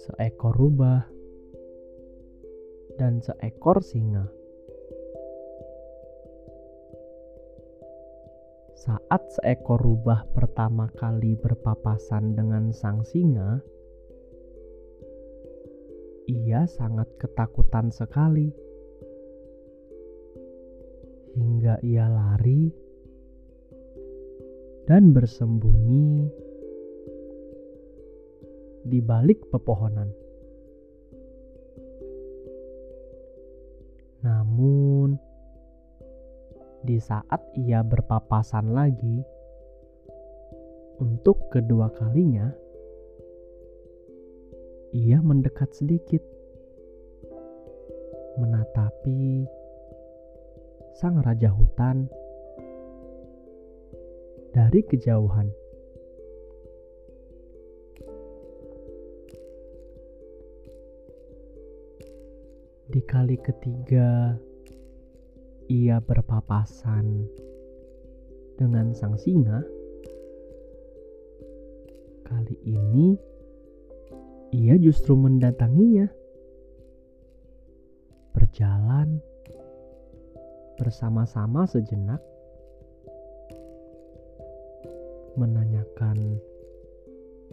seekor rubah, dan seekor singa. Saat seekor rubah pertama kali berpapasan dengan sang singa, ia sangat ketakutan sekali. Hingga ia lari dan bersembunyi di balik pepohonan. Namun, di saat ia berpapasan lagi untuk kedua kalinya, ia mendekat sedikit, menatapi sang raja hutan dari kejauhan. Di kali ketiga, ia berpapasan dengan sang singa. Kali ini, ia justru mendatanginya. Berjalan bersama-sama sejenak, menanyakan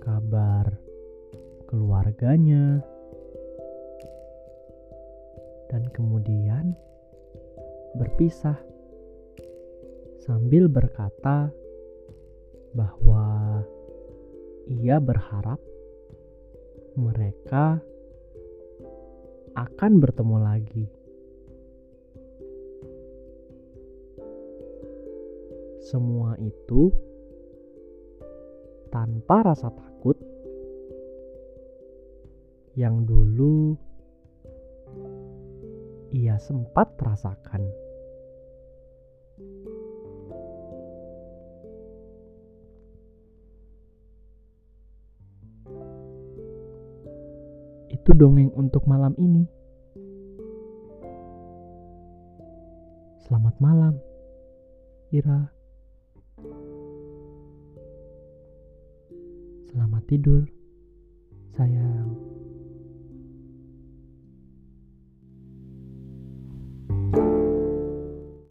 kabar keluarganya dan kemudian berpisah sambil berkata bahwa ia berharap mereka akan bertemu lagi. Semua itu tanpa rasa takut yang dulu ia sempat rasakan. Itu dongeng untuk malam ini. Selamat malam, Ira. Selamat tidur, sayang.